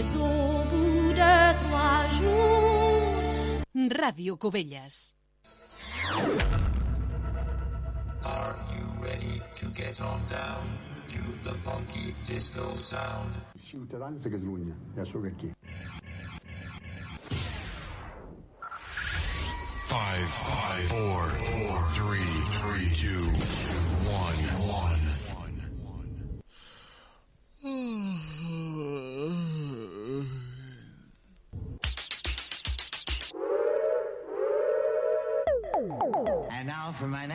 mais au bout de trois jours. Ràdio Cubelles. Are you ready to get on down to the funky disco sound? Ciutadans de Catalunya, ja sóc aquí. 5, 5, 4, 4, 3, 3, 2, 1, 1.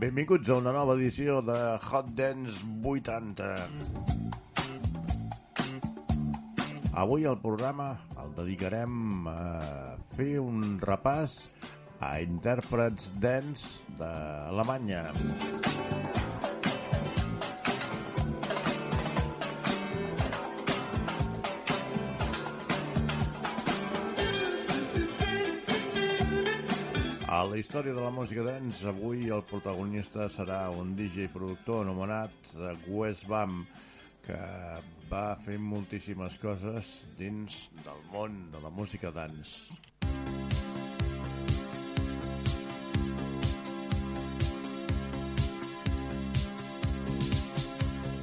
Benvinguts a una nova edició de Hot Dance 80. Avui el programa el dedicarem a fer un repàs a intèrprets dance d'Alemanya. A història de la música dance, avui el protagonista serà un DJ productor anomenat Wes Bam, que va fer moltíssimes coses dins del món de la música dance.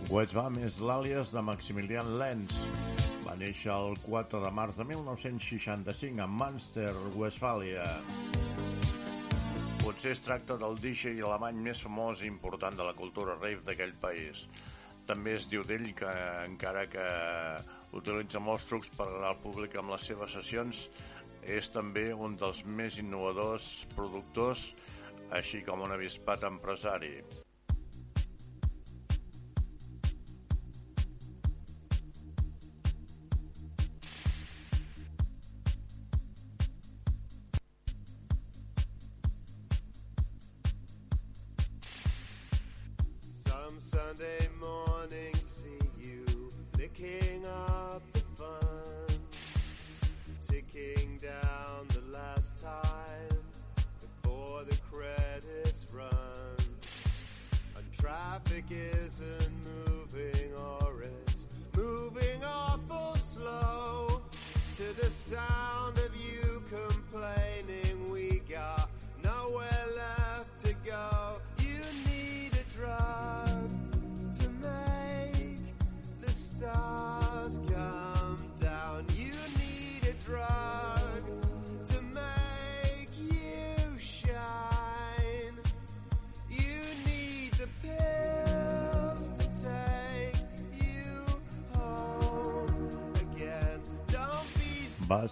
Wes Bam és l'àlies de Maximilian Lenz. Va néixer el 4 de març de 1965 a Münster, Westfàlia. Potser es tracta del DJ alemany més famós i important de la cultura rave d'aquell país. També es diu d'ell que, encara que utilitza molts trucs per agradar al públic amb les seves sessions, és també un dels més innovadors productors, així com un avispat empresari.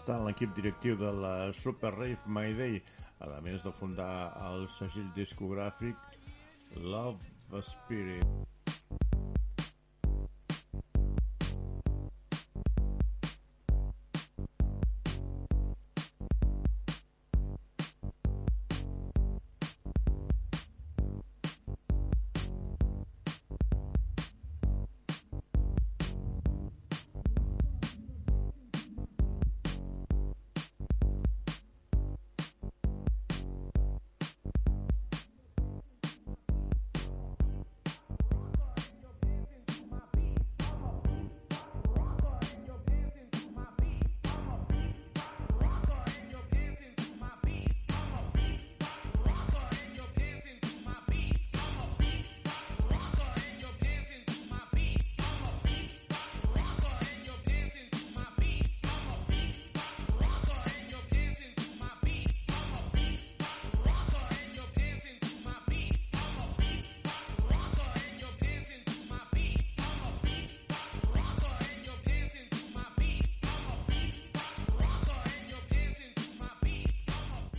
Estar en l'equip directiu de la Super Rave Mayday, a més de fundar el segell discogràfic Love Spirit.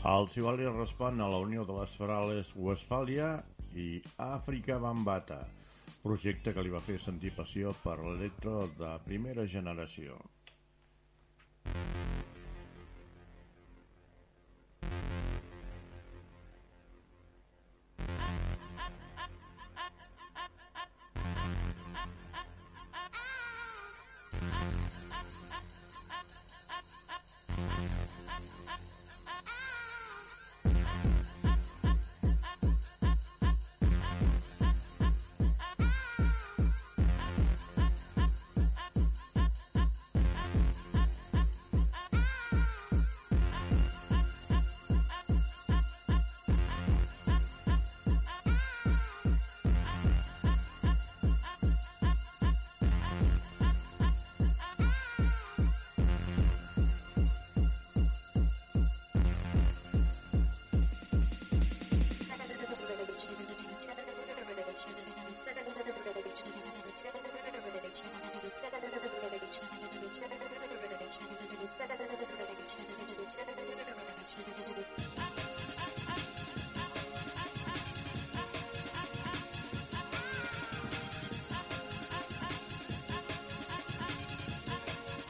El Sivali respon a la Unió de les Ferales Westfàlia i Àfrica Bambata, projecte que li va fer sentir passió per l'electro de primera generació.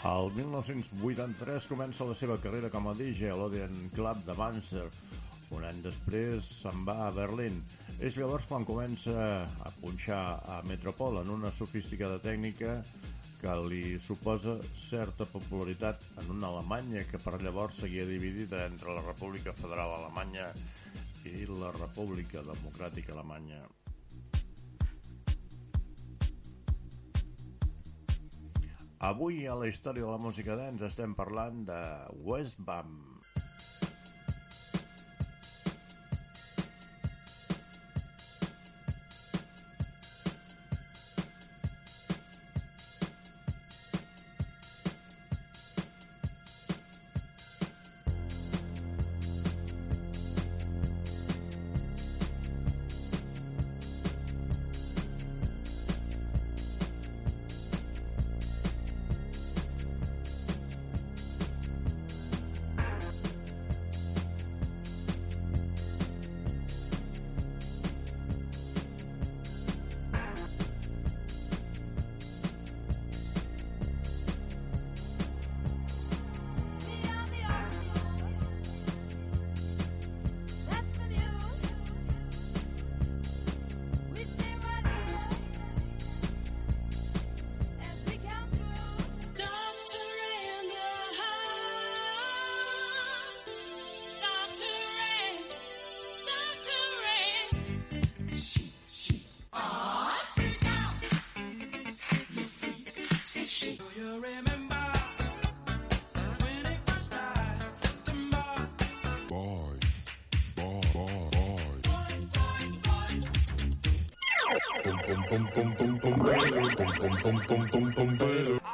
El 1983 comença la seva carrera com a DJ a l'Odeon Club de Banzer. Un any després se'n va a Berlín. És llavors quan comença a punxar a Metropol en una sofisticada tècnica que li suposa certa popularitat en una Alemanya que per llavors seguia dividida entre la República Federal Alemanya i la República Democràtica Alemanya. Avui a la història de la música dance estem parlant de Westbam. tum tum tum tum tum tum tum tum tum tum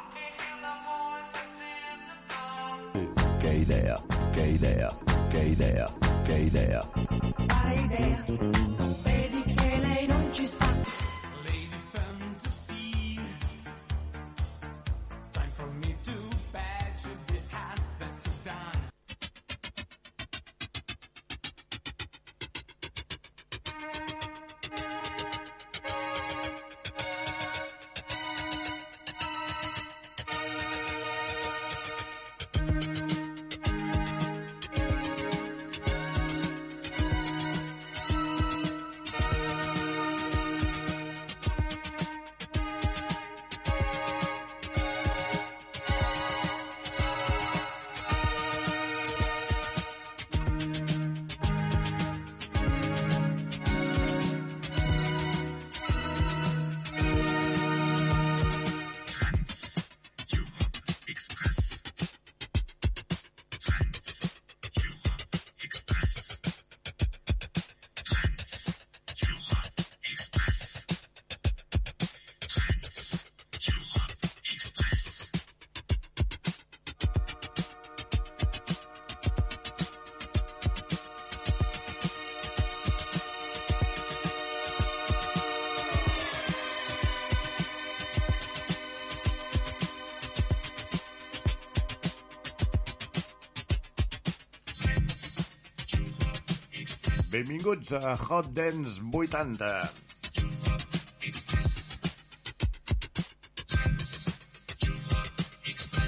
Benvinguts a Hot Dance 80.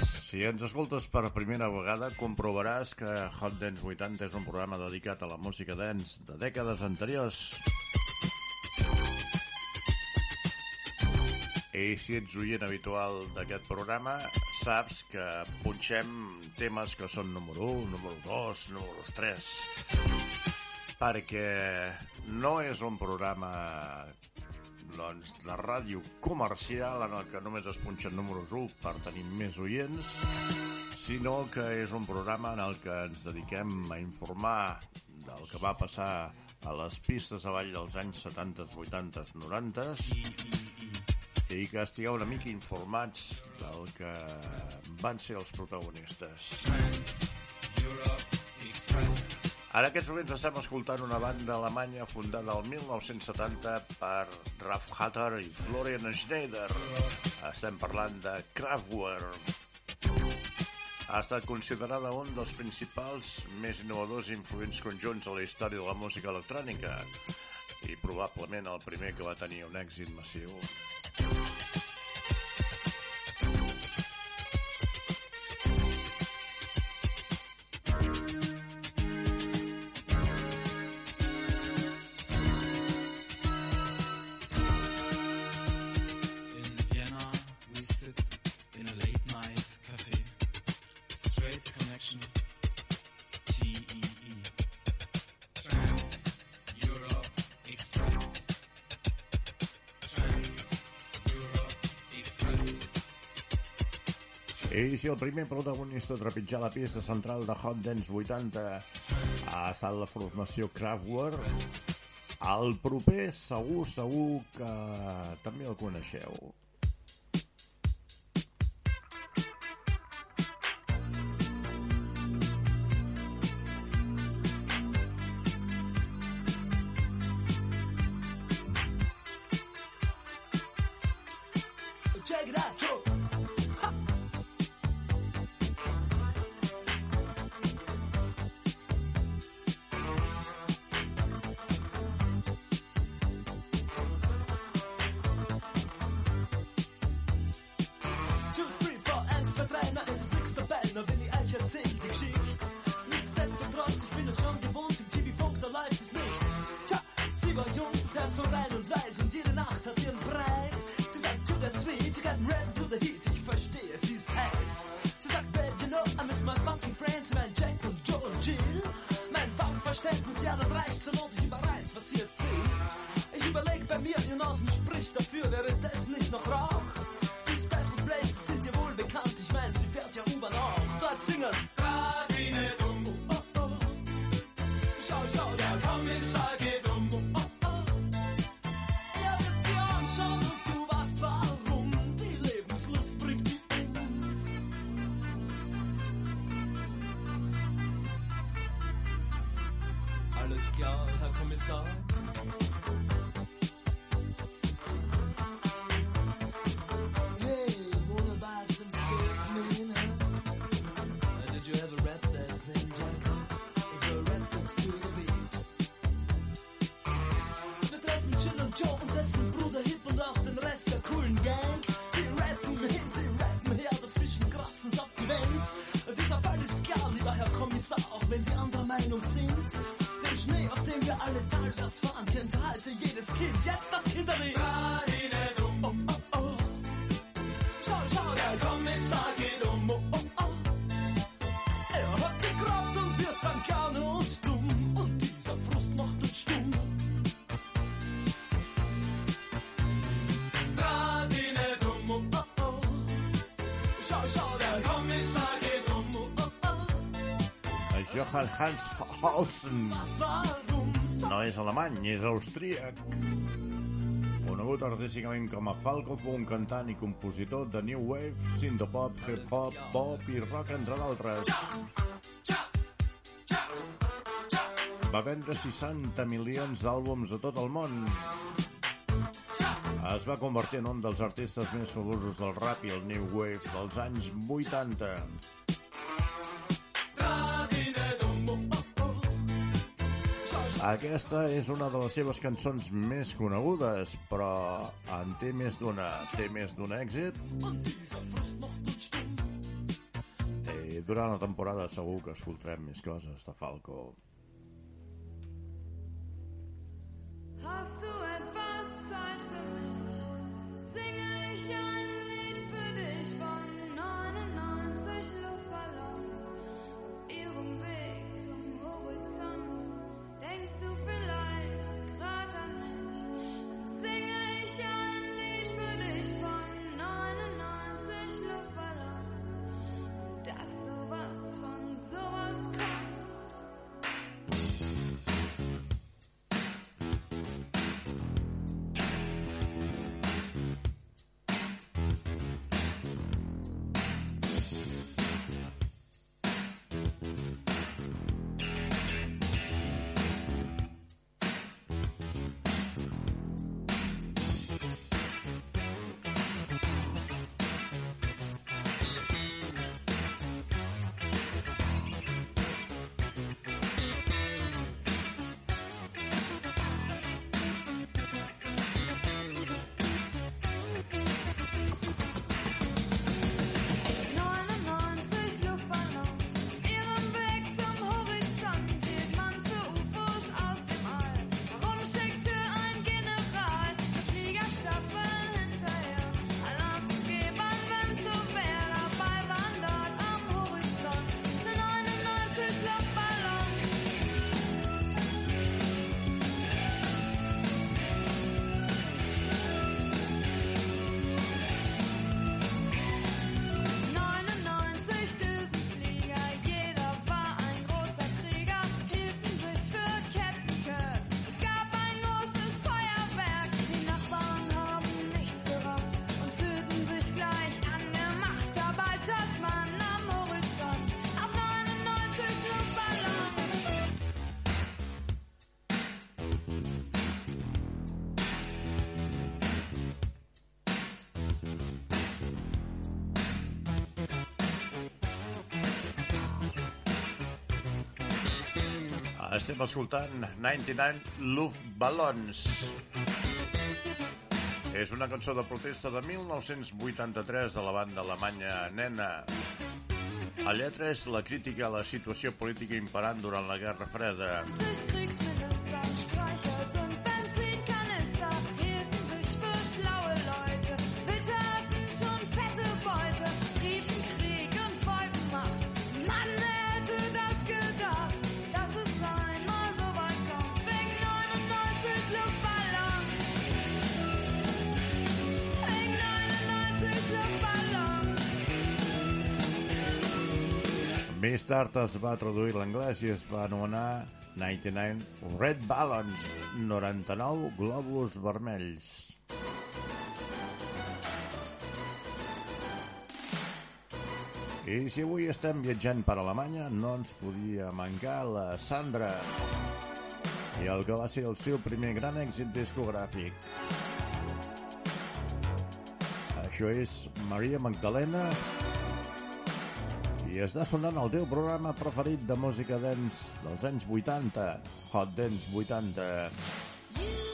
Si ens escoltes per primera vegada, comprovaràs que Hot Dance 80 és un programa dedicat a la música dance de dècades anteriors. I si ets oient habitual d'aquest programa, saps que punxem temes que són número 1, número 2, número 3 perquè no és un programa doncs, de ràdio comercial en el que només es punxen números 1 per tenir més oients, sinó que és un programa en el que ens dediquem a informar del que va passar a les pistes avall dels anys 70, 80, 90 i que estigueu una mica informats del que van ser els protagonistes. Ara aquests moments estem escoltant una banda alemanya fundada el 1970 per Ralf Hatter i Florian Schneider. Estem parlant de Kraftwerk. Ha estat considerada un dels principals, més innovadors i influents conjunts a la història de la música electrònica i probablement el primer que va tenir un èxit massiu. I si el primer protagonista a trepitjar la pista central de Hot Dance 80 ha estat la formació Kraftwerk, el proper segur, segur que també el coneixeu. alles klar, Herr Kommissar? Hey, wunderbar, es geht mir hin. Did you ever rap that, Ninja? Also, rappen zu der B. Wir treffen Chill und Joe und dessen Bruder Hip und auch den Rest der coolen Gang. Sie rappen hin, sie rappen her, dazwischen kratzen sie ab die Wand. Dieser Fall ist klar, lieber Herr Kommissar, auch wenn sie anderer Meinung sind. Johann Hans Olsen. No és alemany, és austríac. Conegut artísticament com a Falco, fou un cantant i compositor de New Wave, Sindopop, Hip Hop, Pop i Rock, entre d'altres. Va vendre 60 milions d'àlbums a tot el món. Es va convertir en un dels artistes més famosos del rap i el New Wave dels anys 80. Aquesta és una de les seves cançons més conegudes, però en té més d'una. Té més d'un èxit? I durant la temporada segur que escoltarem més coses de Falco. Hustle. Estem escoltant 99 Luftballons. És una cançó de protesta de 1983 de la banda alemanya Nena. La lletra és la crítica a la situació política imperant durant la Guerra Freda. Més tard es va traduir l'anglès i es va anomenar 99 Red Ballons, 99 globus vermells. I si avui estem viatjant per Alemanya, no ens podia mancar la Sandra i el que va ser el seu primer gran èxit discogràfic. Això és Maria Magdalena està sonant el teu programa preferit de música dance dels anys 80, Hot Dance 80. Why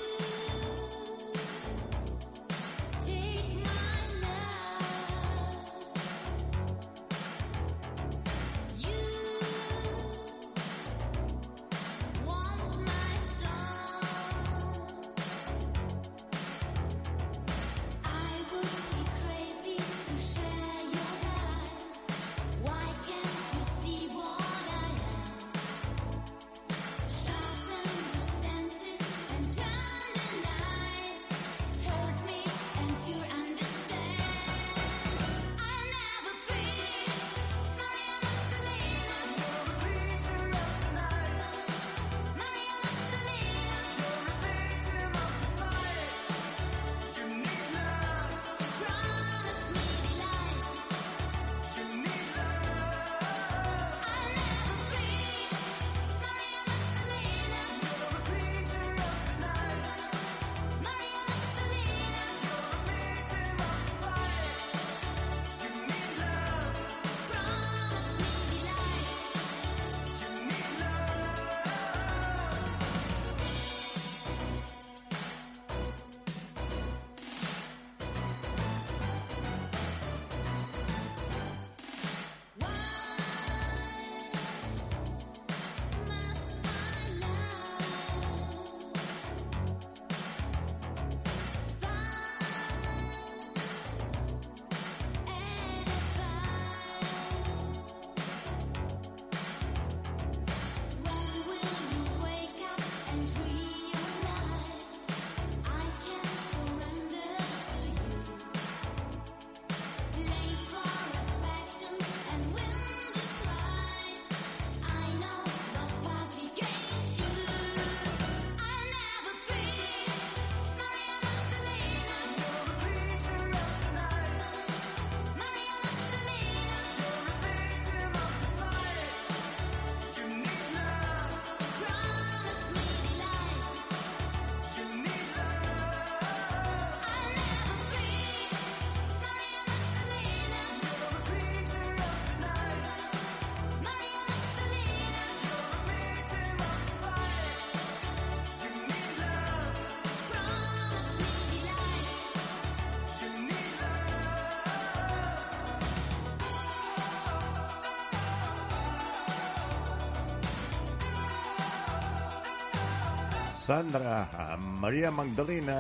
Sandra, amb Maria Magdalena.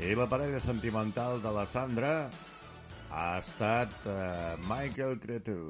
I la parella sentimental de la Sandra ha estat eh, Michael Cretu.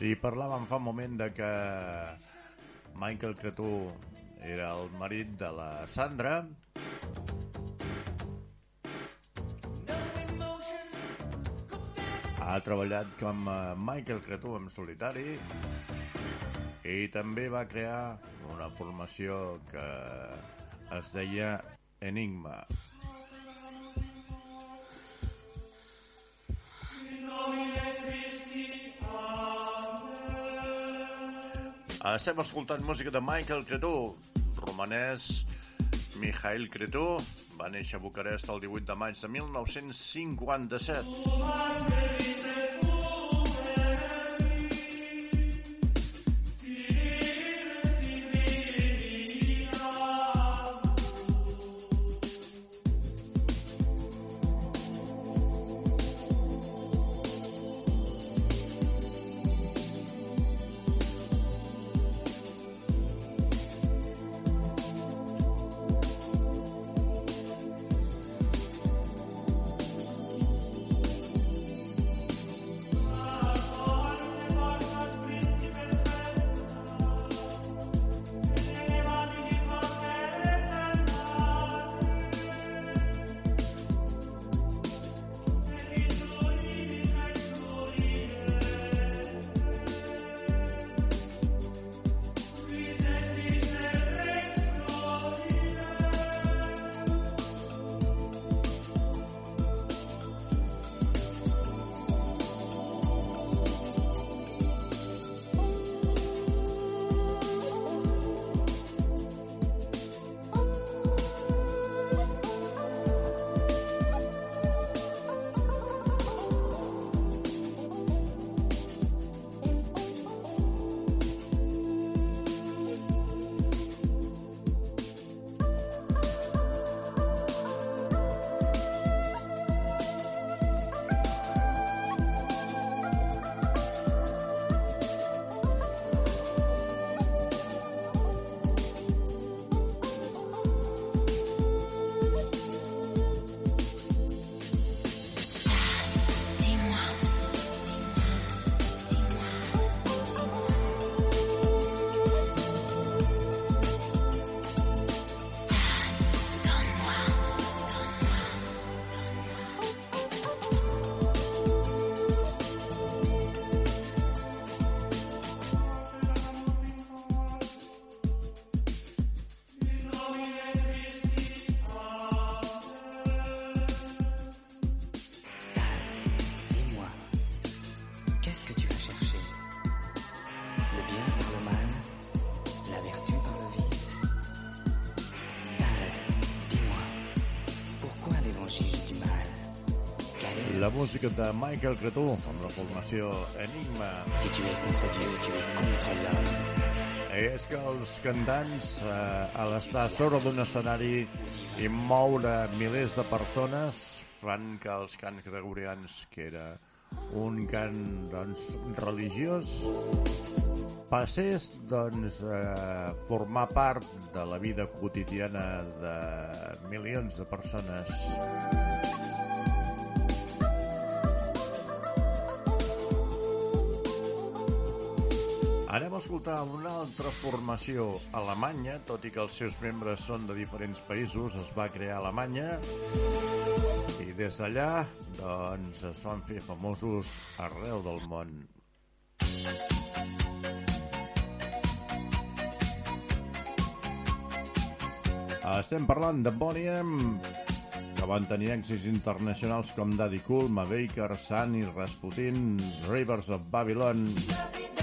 Sí, parlàvem fa un moment de que Michael Cretú era el marit de la Sandra. Ha treballat com a Michael Cretú en solitari i també va crear una formació que es deia Enigma. Estem escoltant música de Michael Cretú, romanès Mikhail Cretú, va néixer a Bucarest el 18 de maig de 1957. Música de Michael Cretú amb la formació Enigma. Si tu es contre Dieu, tu contre l'homme. És que els cantants, eh, a l'estar sobre d'un escenari i moure milers de persones, fan que els cants gregorians, que era un cant doncs, religiós, passés doncs, a formar part de la vida quotidiana de milions de persones. Escoltar una altra formació alemanya, tot i que els seus membres són de diferents països, es va crear Alemanya. I des d'allà doncs, es van fer famosos arreu del món. Estem parlant de Boniem, que van tenir èxits internacionals com Daddy Cool, Mabaker, Sunny, Rasputin, Rivers of Babylon... I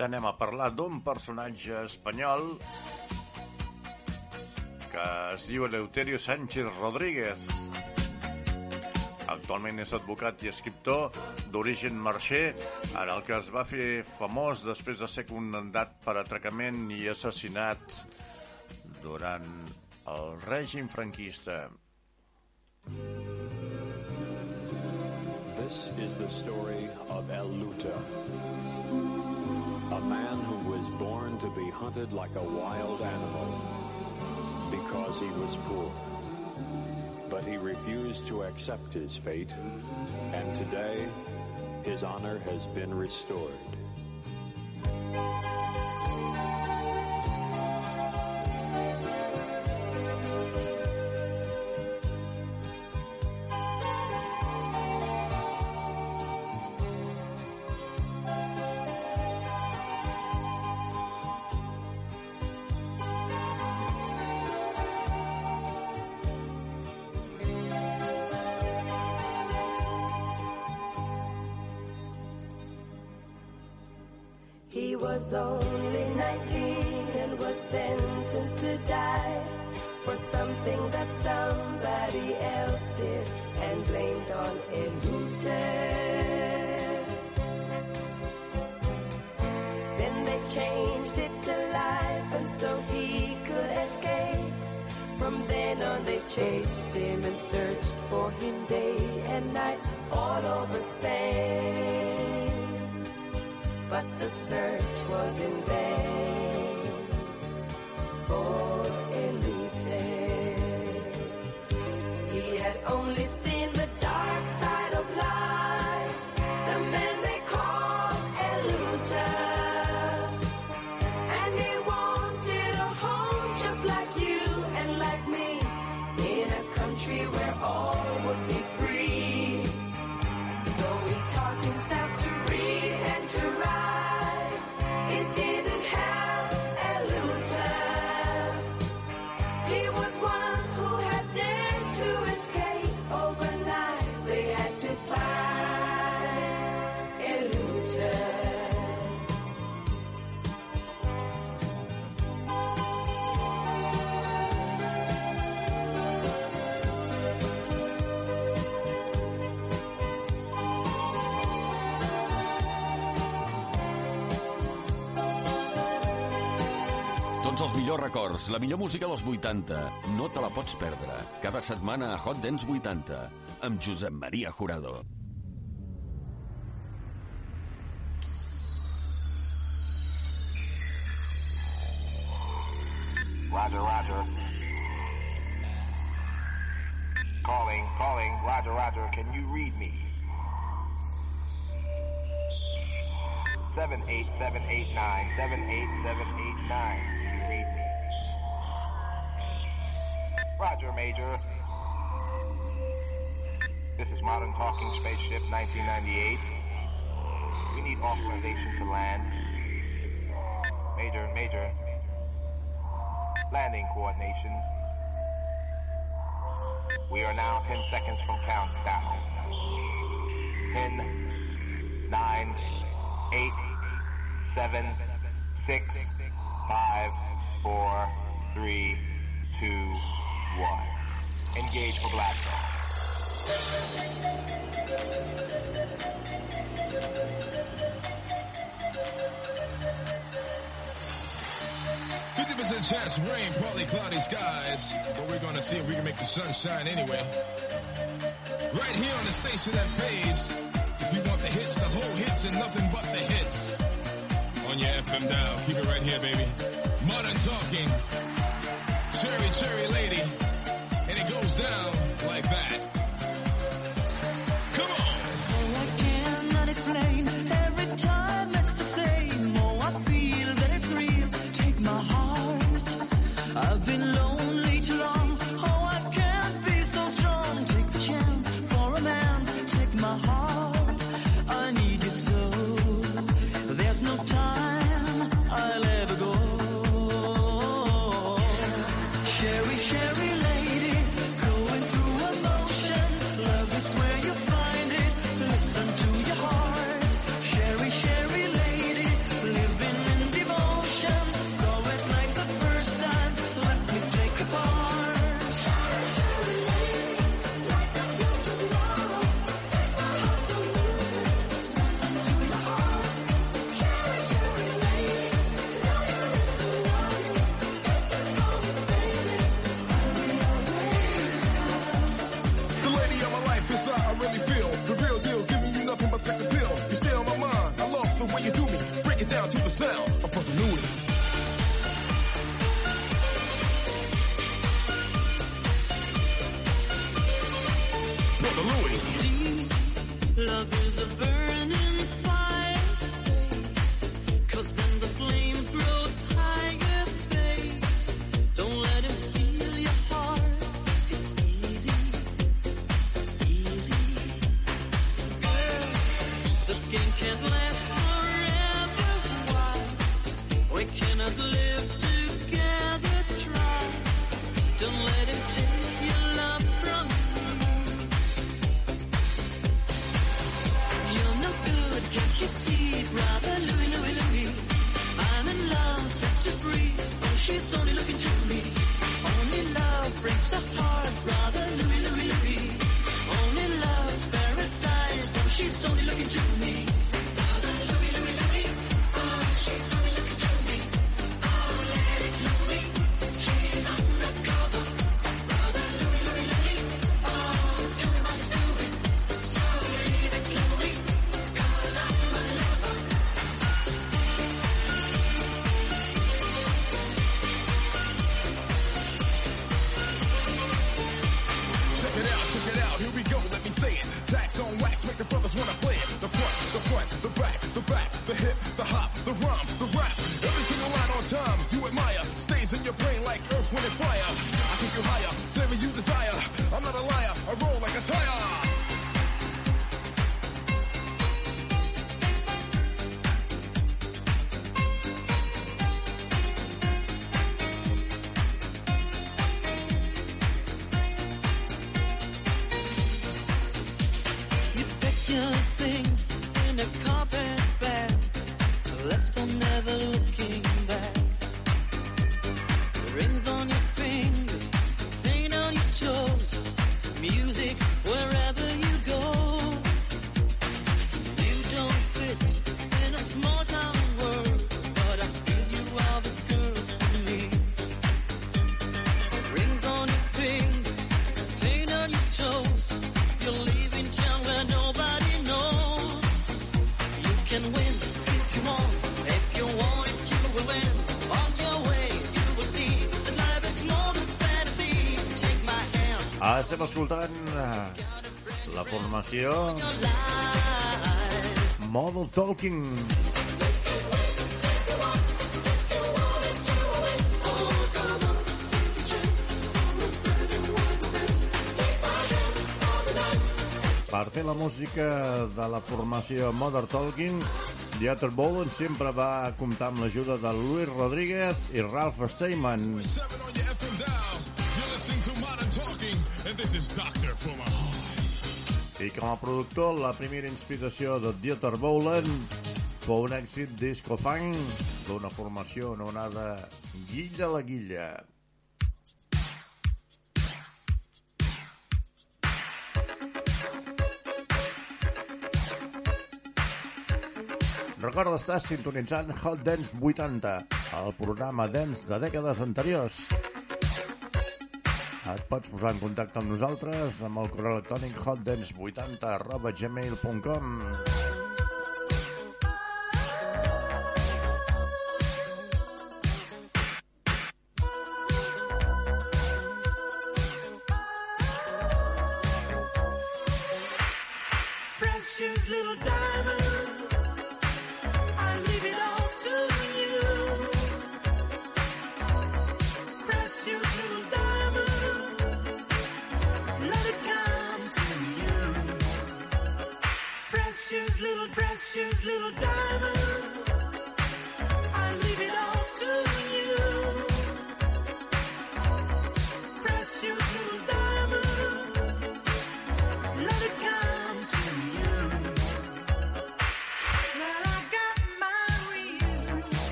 Ara anem a parlar d'un personatge espanyol que es diu Eleuterio Sánchez Rodríguez. Actualment és advocat i escriptor d'origen marxer, en el que es va fer famós després de ser condemnat per atracament i assassinat durant el règim franquista. This is the story of El Luta, a man who was born to be hunted like a wild animal because he was poor. But he refused to accept his fate, and today his honor has been restored. Was only 19 and was sentenced to die for something that somebody else did and blamed on Elute. Then they changed it to life and so he could escape. From then on they chased him and searched for him day and night all over Spain search was in vain. For millors records, la millor música dels 80. No te la pots perdre. Cada setmana a Hot Dance 80, amb Josep Maria Jurado. Roger, Roger. Calling, calling. Roger, Roger. Can you read me? Seven eight seven eight nine seven eight seven eight nine. Can you read me? Roger, Major. This is Modern Talking Spaceship 1998. We need authorization to land. Major, Major. Landing coordination. We are now 10 seconds from countdown. 10, 9, 8, 7, 6, 5, 4, 3, 2, 1. Engage for blast. Fifty percent chance of rain, partly cloudy skies, but we're gonna see if we can make the sun shine anyway. Right here on the station that pays. If you want the hits, the whole hits, and nothing but the hits. On your FM dial, keep it right here, baby. Modern talking, cherry cherry lady, and it goes down like that. estat escoltant eh, la formació Model Talking. Per fer la música de la formació Mother Talking, The Other Bowen sempre va comptar amb l'ajuda de Luis Rodríguez i Ralph Steinman. i com a productor la primera inspiració de Dieter Bowlen fou un èxit disco-funk d'una formació anomenada Guilla la Guilla. Recorda estar sintonitzant Hot Dance 80, el programa dance de dècades anteriors. Et pots posar en contacte amb nosaltres amb el correu electrònic hotdance80 gmail.com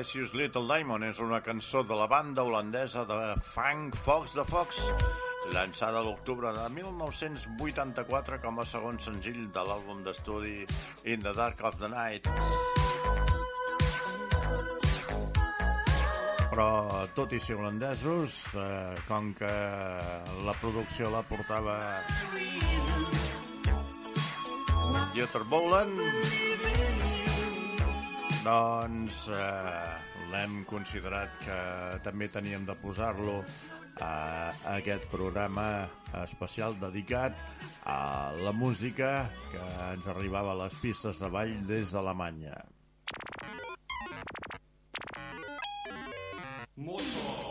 Precious Little Diamond és una cançó de la banda holandesa de funk Fox de Fox, llançada a l'octubre de 1984 com a segon senzill de l'àlbum d'estudi In the Dark of the Night. Però, tot i ser holandesos, eh, com que la producció la portava Jutta Boland, doncs eh, l'hem considerat que també teníem de posar-lo a aquest programa especial dedicat a la música que ens arribava a les pistes de ball des d'Alemanya. Motor.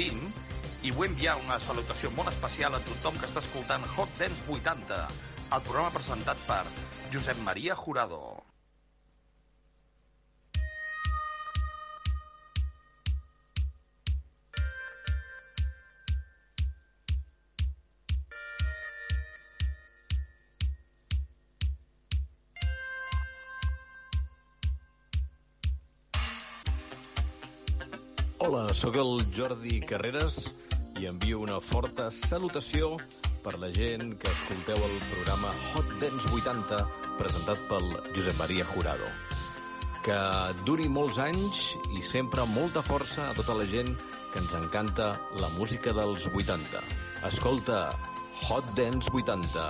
Castells del Dream Team i vull enviar una salutació molt especial a tothom que està escoltant Hot Dance 80, el programa presentat per Josep Maria Jurado. Hola, sóc el Jordi Carreras i envio una forta salutació per la gent que escolteu el programa Hot Dance 80 presentat pel Josep Maria Jurado. Que duri molts anys i sempre molta força a tota la gent que ens encanta la música dels 80. Escolta Hot Dance 80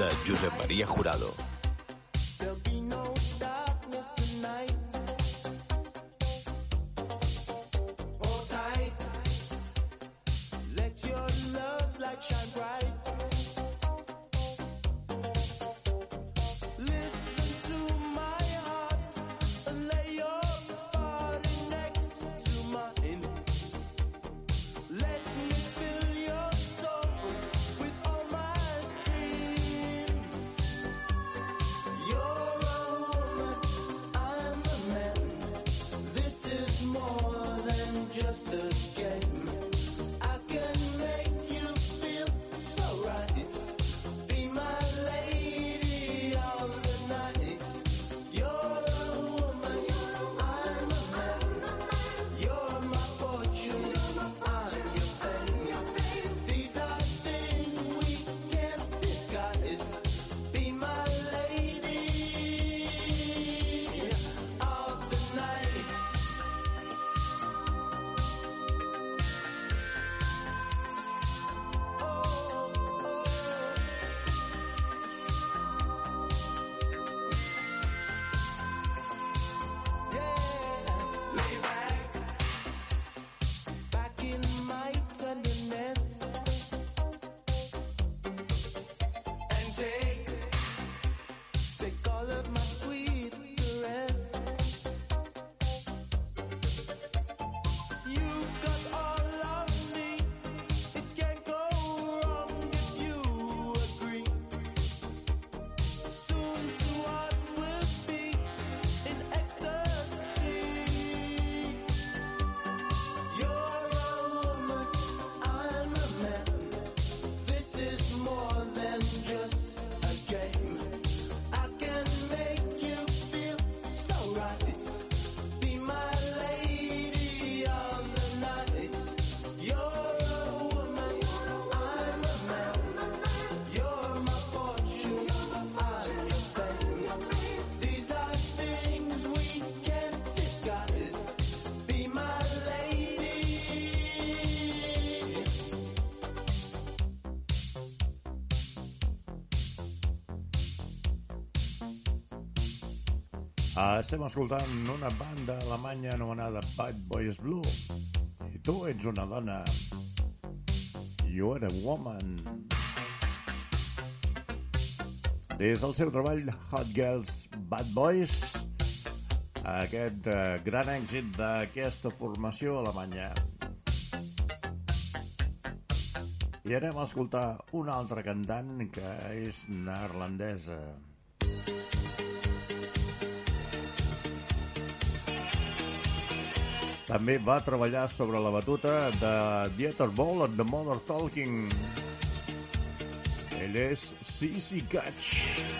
de Josep Maria Jurado. Ah, estem escoltant una banda alemanya anomenada Bad Boys Blue. I tu ets una dona. You are a woman. Des del seu treball Hot Girls Bad Boys, aquest eh, gran èxit d'aquesta formació alemanya. I anem a escoltar una altra cantant que és neerlandesa. També va treballar sobre la batuta de Dieter Boll and the Mother Talking. Ell és Sissy Catch.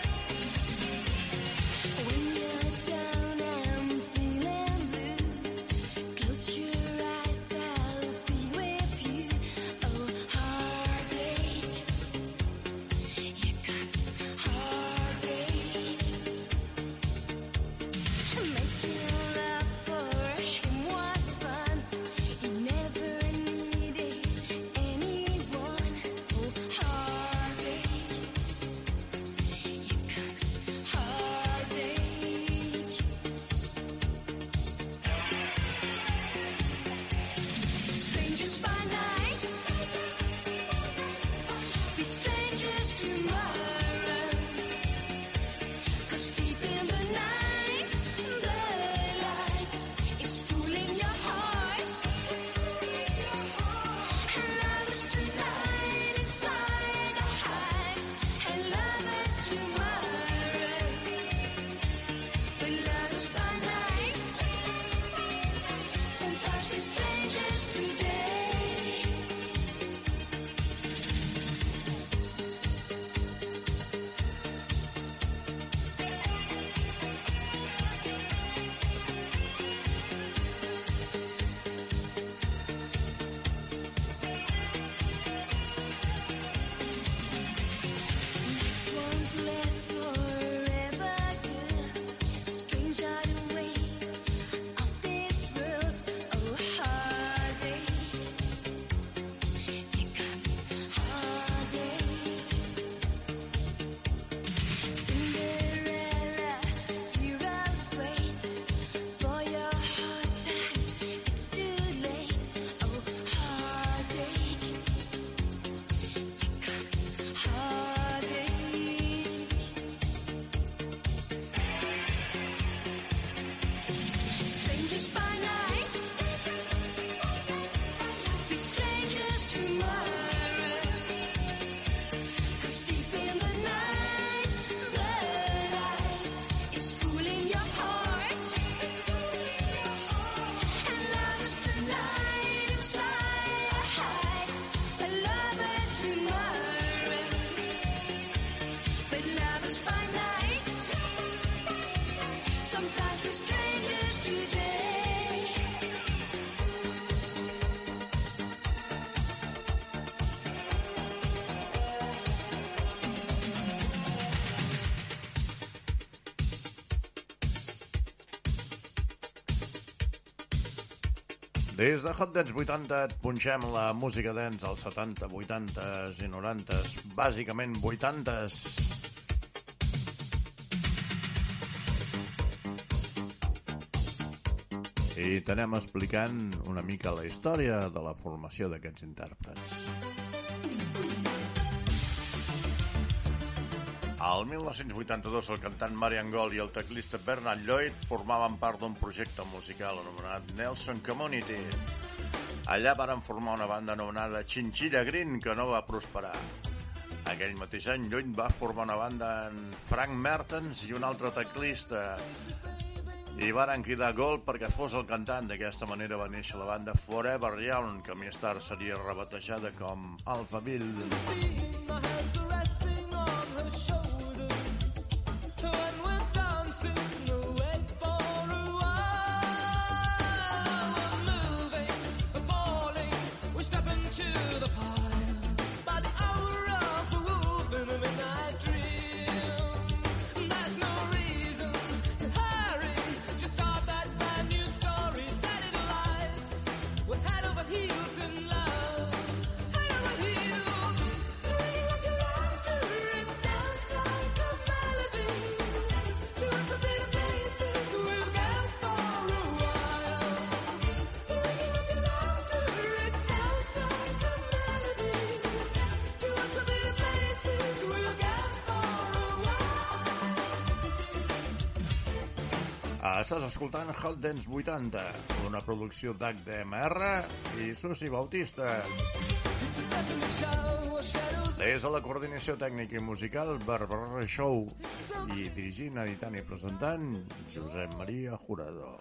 Des de Hot Dance 80 et punxem la música dance als 70, 80s i 90s, bàsicament 80s. I t'anem explicant una mica la història de la formació d'aquests intèrprets. Al 1982, el cantant Marian Gold i el teclista Bernard Lloyd formaven part d'un projecte musical anomenat Nelson Community. Allà varen formar una banda anomenada Chinchilla Green, que no va prosperar. Aquell mateix any, Lloyd va formar una banda amb Frank Mertens i un altre teclista. I varen cridar Gold perquè fos el cantant. D'aquesta manera va néixer la banda Forever Young, que més tard seria rebatejada com Alphaville. Estàs escoltant Hot Dance 80, una producció d'HDMR i Susi Bautista. Des de la coordinació tècnica i musical, Barbara Show, i dirigint, editant i presentant, Josep Maria Jurado.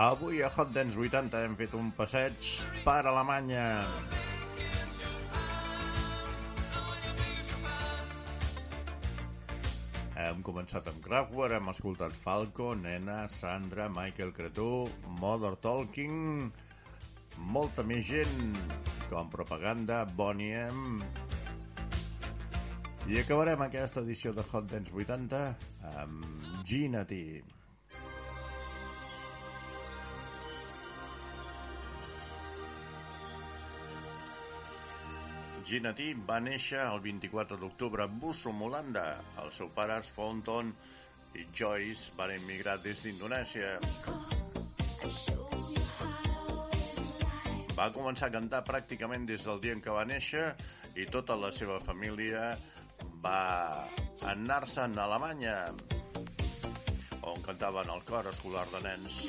Avui a Hot Dance 80 hem fet un passeig per Alemanya. Hem començat amb Kraftwerk, hem escoltat Falco, Nena, Sandra, Michael Cretú, Mother Talking, molta més gent, com Propaganda, Bonnie M. I acabarem aquesta edició de Hot Dance 80 amb Gina T. Gina T va néixer el 24 d'octubre a Busum, Holanda. Els seus pares, Fonton i Joyce, van emigrar des d'Indonèsia. Va començar a cantar pràcticament des del dia en què va néixer i tota la seva família va anar-se'n a Alemanya on cantaven el cor escolar de nens.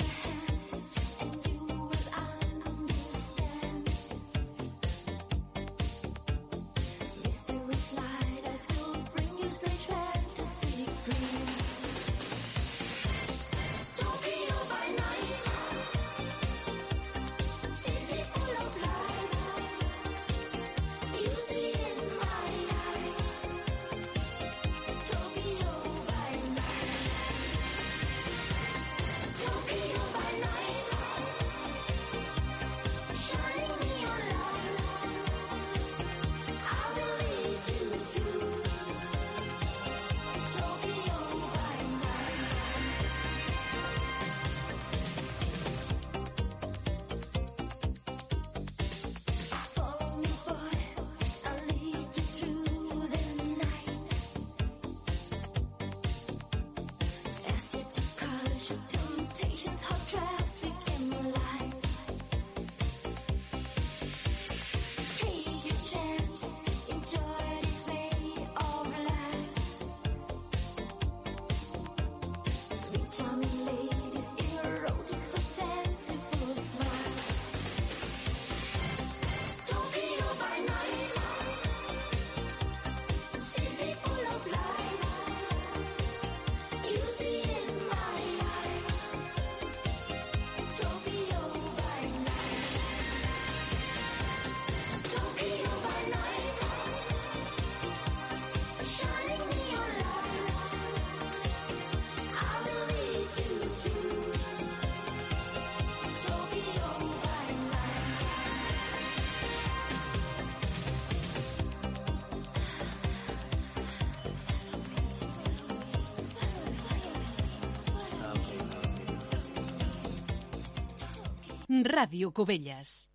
Ràdio Cubelles.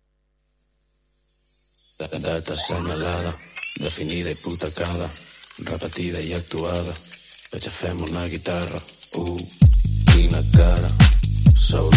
Data assenyalada, definida i putacada, repetida i actuada. Veig a fem una guitarra, uh, quina cara, sou